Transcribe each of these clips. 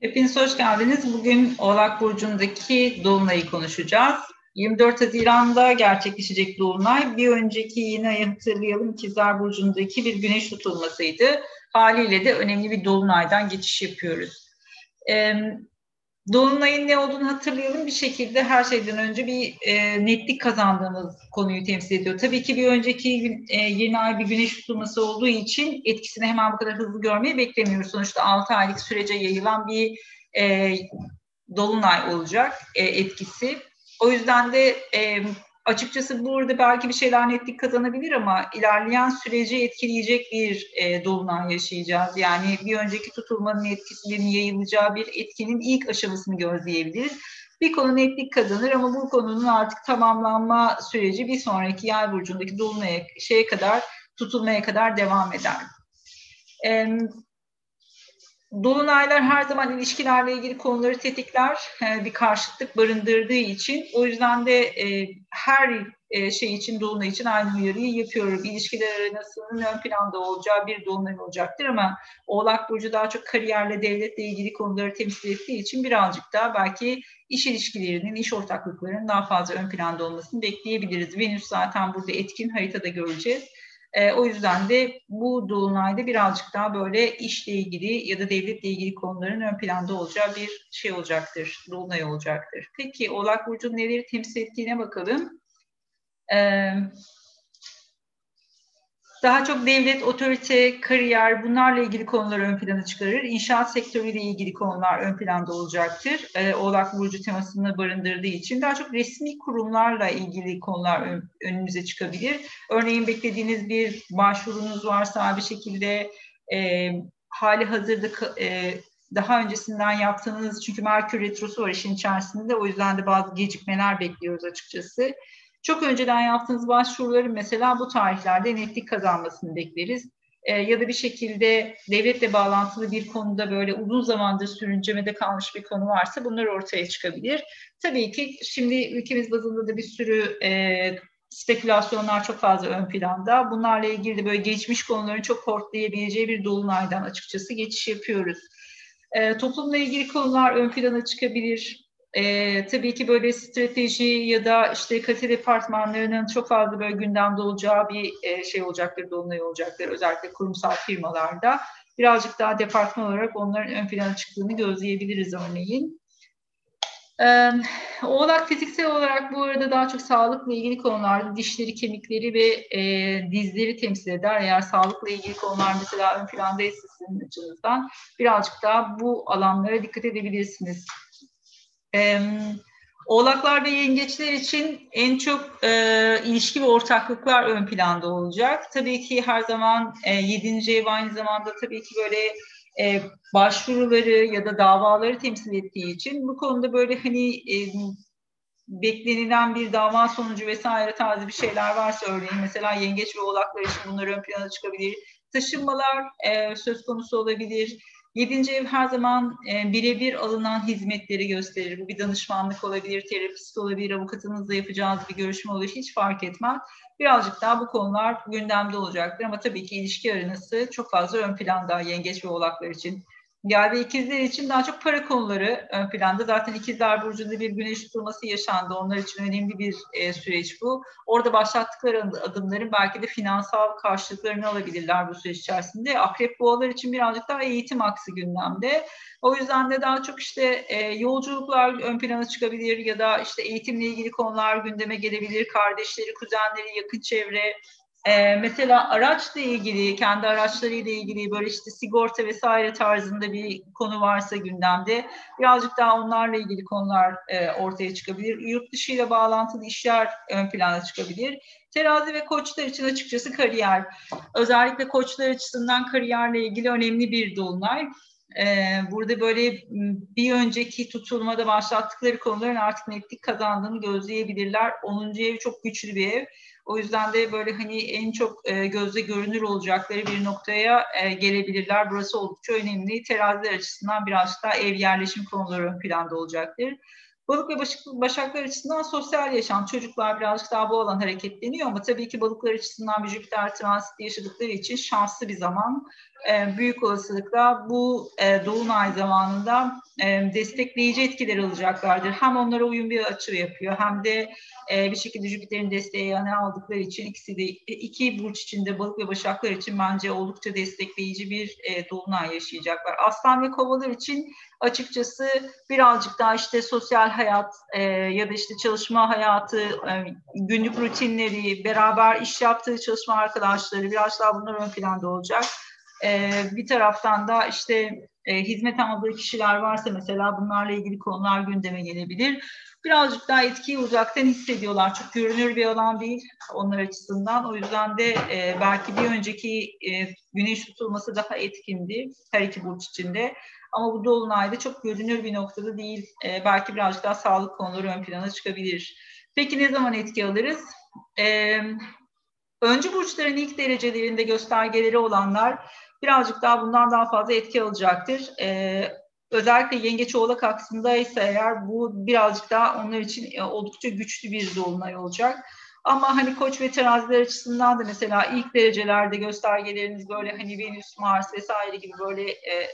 Hepiniz hoş geldiniz. Bugün Oğlak Burcu'ndaki Dolunay'ı konuşacağız. 24 Haziran'da gerçekleşecek Dolunay. Bir önceki yine ayı hatırlayalım İkizler Burcu'ndaki bir güneş tutulmasıydı. Haliyle de önemli bir Dolunay'dan geçiş yapıyoruz. Ee, Dolunay'ın ne olduğunu hatırlayalım. Bir şekilde her şeyden önce bir e, netlik kazandığımız konuyu temsil ediyor. Tabii ki bir önceki gün, e, yeni ay bir güneş tutulması olduğu için etkisini hemen bu kadar hızlı görmeyi beklemiyoruz. Sonuçta 6 aylık sürece yayılan bir e, dolunay olacak e, etkisi. O yüzden de e, açıkçası burada belki bir şeyler netlik kazanabilir ama ilerleyen süreci etkileyecek bir e, dolunay yaşayacağız. Yani bir önceki tutulmanın etkisinin yayılacağı bir etkinin ilk aşamasını gözleyebiliriz. Bir konu netlik kazanır ama bu konunun artık tamamlanma süreci bir sonraki yay burcundaki dolunaya şeye kadar tutulmaya kadar devam eder. E, Dolunaylar her zaman ilişkilerle ilgili konuları tetikler, e, bir karşıtlık barındırdığı için. O yüzden de e, her e, şey için, dolunay için aynı uyarıyı yapıyorum. İlişkiler arasının ön planda olacağı bir dolunay olacaktır ama Oğlak Burcu daha çok kariyerle, devletle ilgili konuları temsil ettiği için birazcık daha belki iş ilişkilerinin, iş ortaklıklarının daha fazla ön planda olmasını bekleyebiliriz. Venüs zaten burada etkin haritada göreceğiz. E, o yüzden de bu dolunayda birazcık daha böyle işle ilgili ya da devletle ilgili konuların ön planda olacağı bir şey olacaktır, dolunay olacaktır. Peki Oğlak Burcu'nun neleri temsil ettiğine bakalım. Evet daha çok devlet, otorite, kariyer bunlarla ilgili konular ön plana çıkarır. İnşaat sektörüyle ilgili konular ön planda olacaktır. Ee, Oğlak Burcu temasını barındırdığı için daha çok resmi kurumlarla ilgili konular ön, önünüze çıkabilir. Örneğin beklediğiniz bir başvurunuz varsa bir şekilde e, hali hazırda e, daha öncesinden yaptığınız çünkü Merkür Retrosu var işin içerisinde o yüzden de bazı gecikmeler bekliyoruz açıkçası. Çok önceden yaptığınız başvuruların mesela bu tarihlerde netlik kazanmasını bekleriz. E, ya da bir şekilde devletle bağlantılı bir konuda böyle uzun zamandır sürüncemede kalmış bir konu varsa bunlar ortaya çıkabilir. Tabii ki şimdi ülkemiz bazında da bir sürü e, spekülasyonlar çok fazla ön planda. Bunlarla ilgili de böyle geçmiş konuların çok portlayabileceği bir dolunaydan açıkçası geçiş yapıyoruz. E, toplumla ilgili konular ön plana çıkabilir. E, tabii ki böyle strateji ya da işte kalite departmanlarının çok fazla böyle gündemde olacağı bir e, şey olacaktır, dolunay olacaktır. Özellikle kurumsal firmalarda. Birazcık daha departman olarak onların ön plana çıktığını gözleyebiliriz örneğin. Ee, oğlak fiziksel olarak bu arada daha çok sağlıkla ilgili konularda dişleri, kemikleri ve e, dizleri temsil eder. Eğer sağlıkla ilgili konular mesela ön plandaysa sizin açınızdan birazcık daha bu alanlara dikkat edebilirsiniz. E, Oğlaklar ve yengeçler için en çok e, ilişki ve ortaklıklar ön planda olacak. Tabii ki her zaman e, 7. ev aynı zamanda tabii ki böyle e, başvuruları ya da davaları temsil ettiği için bu konuda böyle hani e, beklenilen bir dava sonucu vesaire tarzı bir şeyler varsa örneğin mesela yengeç ve oğlaklar için bunlar ön plana çıkabilir. Taşınmalar e, söz konusu olabilir Yedinci ev her zaman e, birebir alınan hizmetleri gösterir. Bu bir danışmanlık olabilir, terapist olabilir, avukatınızla yapacağınız bir görüşme olur. Hiç fark etmez. Birazcık daha bu konular gündemde olacaktır. Ama tabii ki ilişki aranası çok fazla ön planda yengeç ve oğlaklar için. Yay ikizler için daha çok para konuları ön planda. Zaten ikizler burcunda bir güneş tutulması yaşandı. Onlar için önemli bir e, süreç bu. Orada başlattıkları adımların belki de finansal karşılıklarını alabilirler bu süreç içerisinde. Akrep boğalar için birazcık daha eğitim aksı gündemde. O yüzden de daha çok işte e, yolculuklar ön plana çıkabilir ya da işte eğitimle ilgili konular gündeme gelebilir. Kardeşleri, kuzenleri, yakın çevre, ee, mesela araçla ilgili, kendi araçlarıyla ilgili böyle işte sigorta vesaire tarzında bir konu varsa gündemde birazcık daha onlarla ilgili konular e, ortaya çıkabilir. Yurt dışı ile bağlantılı işler ön plana çıkabilir. Terazi ve koçlar için açıkçası kariyer. Özellikle koçlar açısından kariyerle ilgili önemli bir dolunay. Ee, burada böyle bir önceki tutulmada başlattıkları konuların artık netlik kazandığını gözleyebilirler. 10. ev çok güçlü bir ev. O yüzden de böyle hani en çok e, gözle görünür olacakları bir noktaya e, gelebilirler. Burası oldukça önemli. Teraziler açısından biraz daha ev yerleşim konuları ön planda olacaktır. Balık ve başaklar açısından sosyal yaşam, çocuklar birazcık daha bu alan hareketleniyor ama tabii ki balıklar açısından bir Jüpiter transiti yaşadıkları için şanslı bir zaman. Büyük olasılıkla bu dolunay zamanında destekleyici etkiler alacaklardır. Hem onlara uyum bir açı yapıyor hem de bir şekilde Jüpiter'in desteği yani aldıkları için ikisi de iki burç içinde balık ve başaklar için bence oldukça destekleyici bir dolunay yaşayacaklar. Aslan ve kovalar için açıkçası birazcık daha işte sosyal hayat e, ya da işte çalışma hayatı, e, günlük rutinleri, beraber iş yaptığı çalışma arkadaşları biraz daha bunlar ön planda olacak. E, bir taraftan da işte e, hizmet aldığı kişiler varsa mesela bunlarla ilgili konular gündeme gelebilir. Birazcık daha etkiyi uzaktan hissediyorlar. Çok görünür bir alan değil onlar açısından. O yüzden de e, belki bir önceki e, güneş tutulması daha etkindi her iki burç içinde. Ama bu dolunayda çok görünür bir noktada değil. E, belki birazcık daha sağlık konuları ön plana çıkabilir. Peki ne zaman etki alırız? E, öncü burçların ilk derecelerinde göstergeleri olanlar birazcık daha bundan daha fazla etki alacaktır. E, özellikle yengeç oğlak aksında ise eğer bu birazcık daha onlar için e, oldukça güçlü bir dolunay olacak. Ama hani koç ve teraziler açısından da mesela ilk derecelerde göstergeleriniz böyle hani Venüs, Mars vesaire gibi böyle e,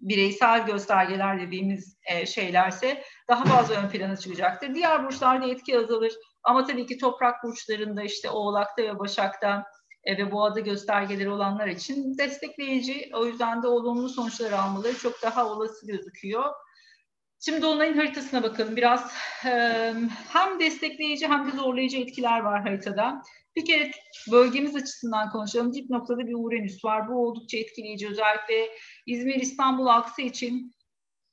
bireysel göstergeler dediğimiz e, şeylerse daha fazla ön plana çıkacaktır. Diğer burçlarda etki azalır ama tabii ki toprak burçlarında işte Oğlak'ta ve Başak'ta e, ve boğada göstergeleri olanlar için destekleyici. O yüzden de olumlu sonuçlar almaları çok daha olası gözüküyor. Şimdi Dolunay'ın haritasına bakalım. Biraz hem destekleyici hem de zorlayıcı etkiler var haritada. Bir kere bölgemiz açısından konuşalım. Dip noktada bir Uranüs var. Bu oldukça etkileyici. Özellikle İzmir-İstanbul aksı için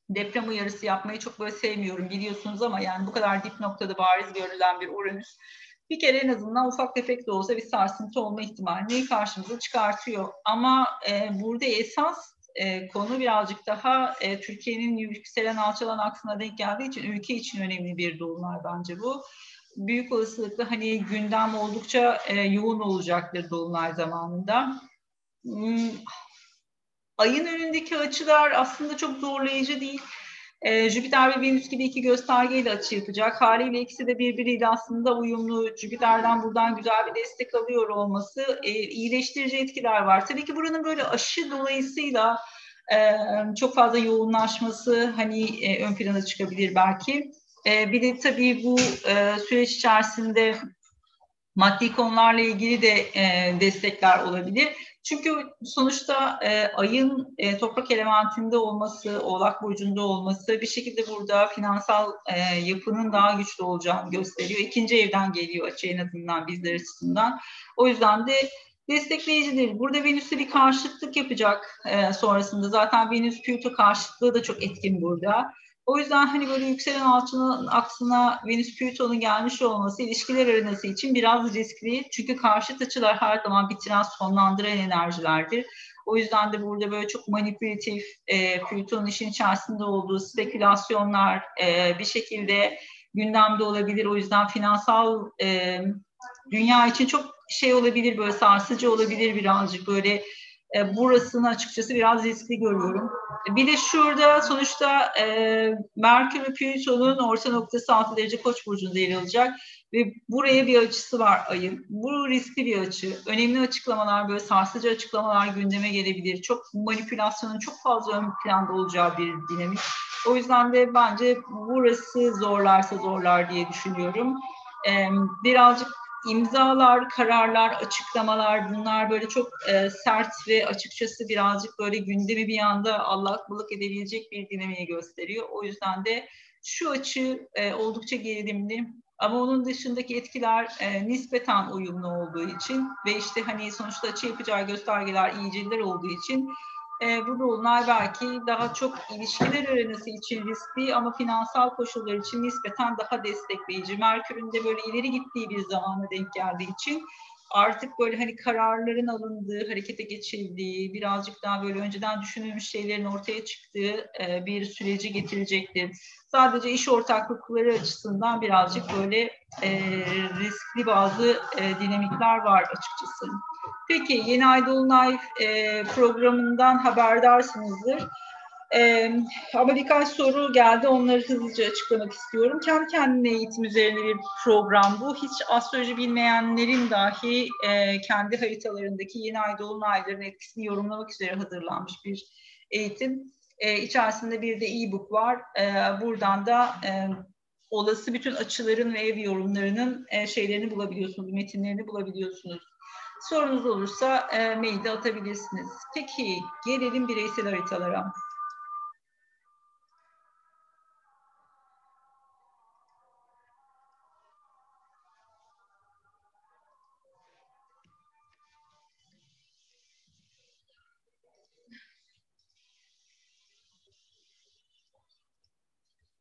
deprem uyarısı yapmayı çok böyle sevmiyorum biliyorsunuz ama yani bu kadar dip noktada bariz görülen bir Uranüs bir kere en azından ufak tefek de olsa bir sarsıntı olma ihtimalini karşımıza çıkartıyor. Ama e, burada esas e, konu birazcık daha e, Türkiye'nin yükselen alçalan aksına denk geldiği için ülke için önemli bir dolunay bence bu. Büyük olasılıkla hani gündem oldukça e, yoğun olacaktır dolunay zamanında. Hmm, ayın önündeki açılar aslında çok zorlayıcı değil. E, Jüpiter ve Venüs gibi iki göstergeyle açı yapacak. Haliyle ikisi de birbiriyle aslında uyumlu. Jüpiter'den buradan güzel bir destek alıyor olması e, iyileştirici etkiler var. Tabii ki buranın böyle aşı dolayısıyla e, çok fazla yoğunlaşması hani e, ön plana çıkabilir belki. E, bir de tabii bu e, süreç içerisinde maddi konularla ilgili de e, destekler olabilir. Çünkü sonuçta e, ayın e, toprak elementinde olması, oğlak burcunda olması bir şekilde burada finansal e, yapının daha güçlü olacağını gösteriyor. İkinci evden geliyor açı en azından bizler açısından. O yüzden de destekleyicidir. Burada Venüs'e bir karşıtlık yapacak e, sonrasında. Zaten Venüs-Plüto karşıtlığı da çok etkin burada. O yüzden hani böyle yükselen alçının aksına Venüs Plüton'un gelmiş olması ilişkiler arenası için biraz riskli. Çünkü karşıt açılar her zaman bitiren, sonlandıran enerjilerdir. O yüzden de burada böyle çok manipülatif, e, Plüton'un işin içerisinde olduğu spekülasyonlar e, bir şekilde gündemde olabilir. O yüzden finansal e, dünya için çok şey olabilir, böyle sarsıcı olabilir birazcık böyle e, burasını açıkçası biraz riskli görüyorum. Bir de şurada sonuçta e, Merkür ve Plüton'un orta noktası 6 derece Koç burcunda yer alacak ve buraya bir açısı var ayın. Bu riskli bir açı. Önemli açıklamalar, böyle sarsıcı açıklamalar gündeme gelebilir. Çok manipülasyonun çok fazla ön planda olacağı bir dinamik. O yüzden de bence burası zorlarsa zorlar diye düşünüyorum. Ee, birazcık imzalar, kararlar, açıklamalar bunlar böyle çok e, sert ve açıkçası birazcık böyle gündemi bir anda allak bullak edebilecek bir dinamiği gösteriyor. O yüzden de şu açı e, oldukça gerilimli ama onun dışındaki etkiler e, nispeten uyumlu olduğu için ve işte hani sonuçta açı yapacağı göstergeler iyiciler olduğu için e, bu dolunay belki daha çok ilişkiler arenası için riskli ama finansal koşullar için nispeten daha destekleyici. Merkür'ün de böyle ileri gittiği bir zamana denk geldiği için artık böyle hani kararların alındığı, harekete geçildiği, birazcık daha böyle önceden düşünülmüş şeylerin ortaya çıktığı e, bir süreci getirecektir. Sadece iş ortaklıkları açısından birazcık böyle e, riskli bazı e, dinamikler var açıkçası. Peki Yeni Ay Dolunay e, programından haberdarsınızdır. Ee, ama birkaç soru geldi. Onları hızlıca açıklamak istiyorum. Kendi kendine eğitim üzerine bir program bu. Hiç astroloji bilmeyenlerin dahi e, kendi haritalarındaki yeni ay dolunayların etkisini yorumlamak üzere hazırlanmış bir eğitim. E, içerisinde bir de e-book var. E, buradan da e, olası bütün açıların ve ev yorumlarının e, şeylerini bulabiliyorsunuz, metinlerini bulabiliyorsunuz. Sorunuz olursa e, mailde atabilirsiniz. Peki gelelim bireysel haritalara.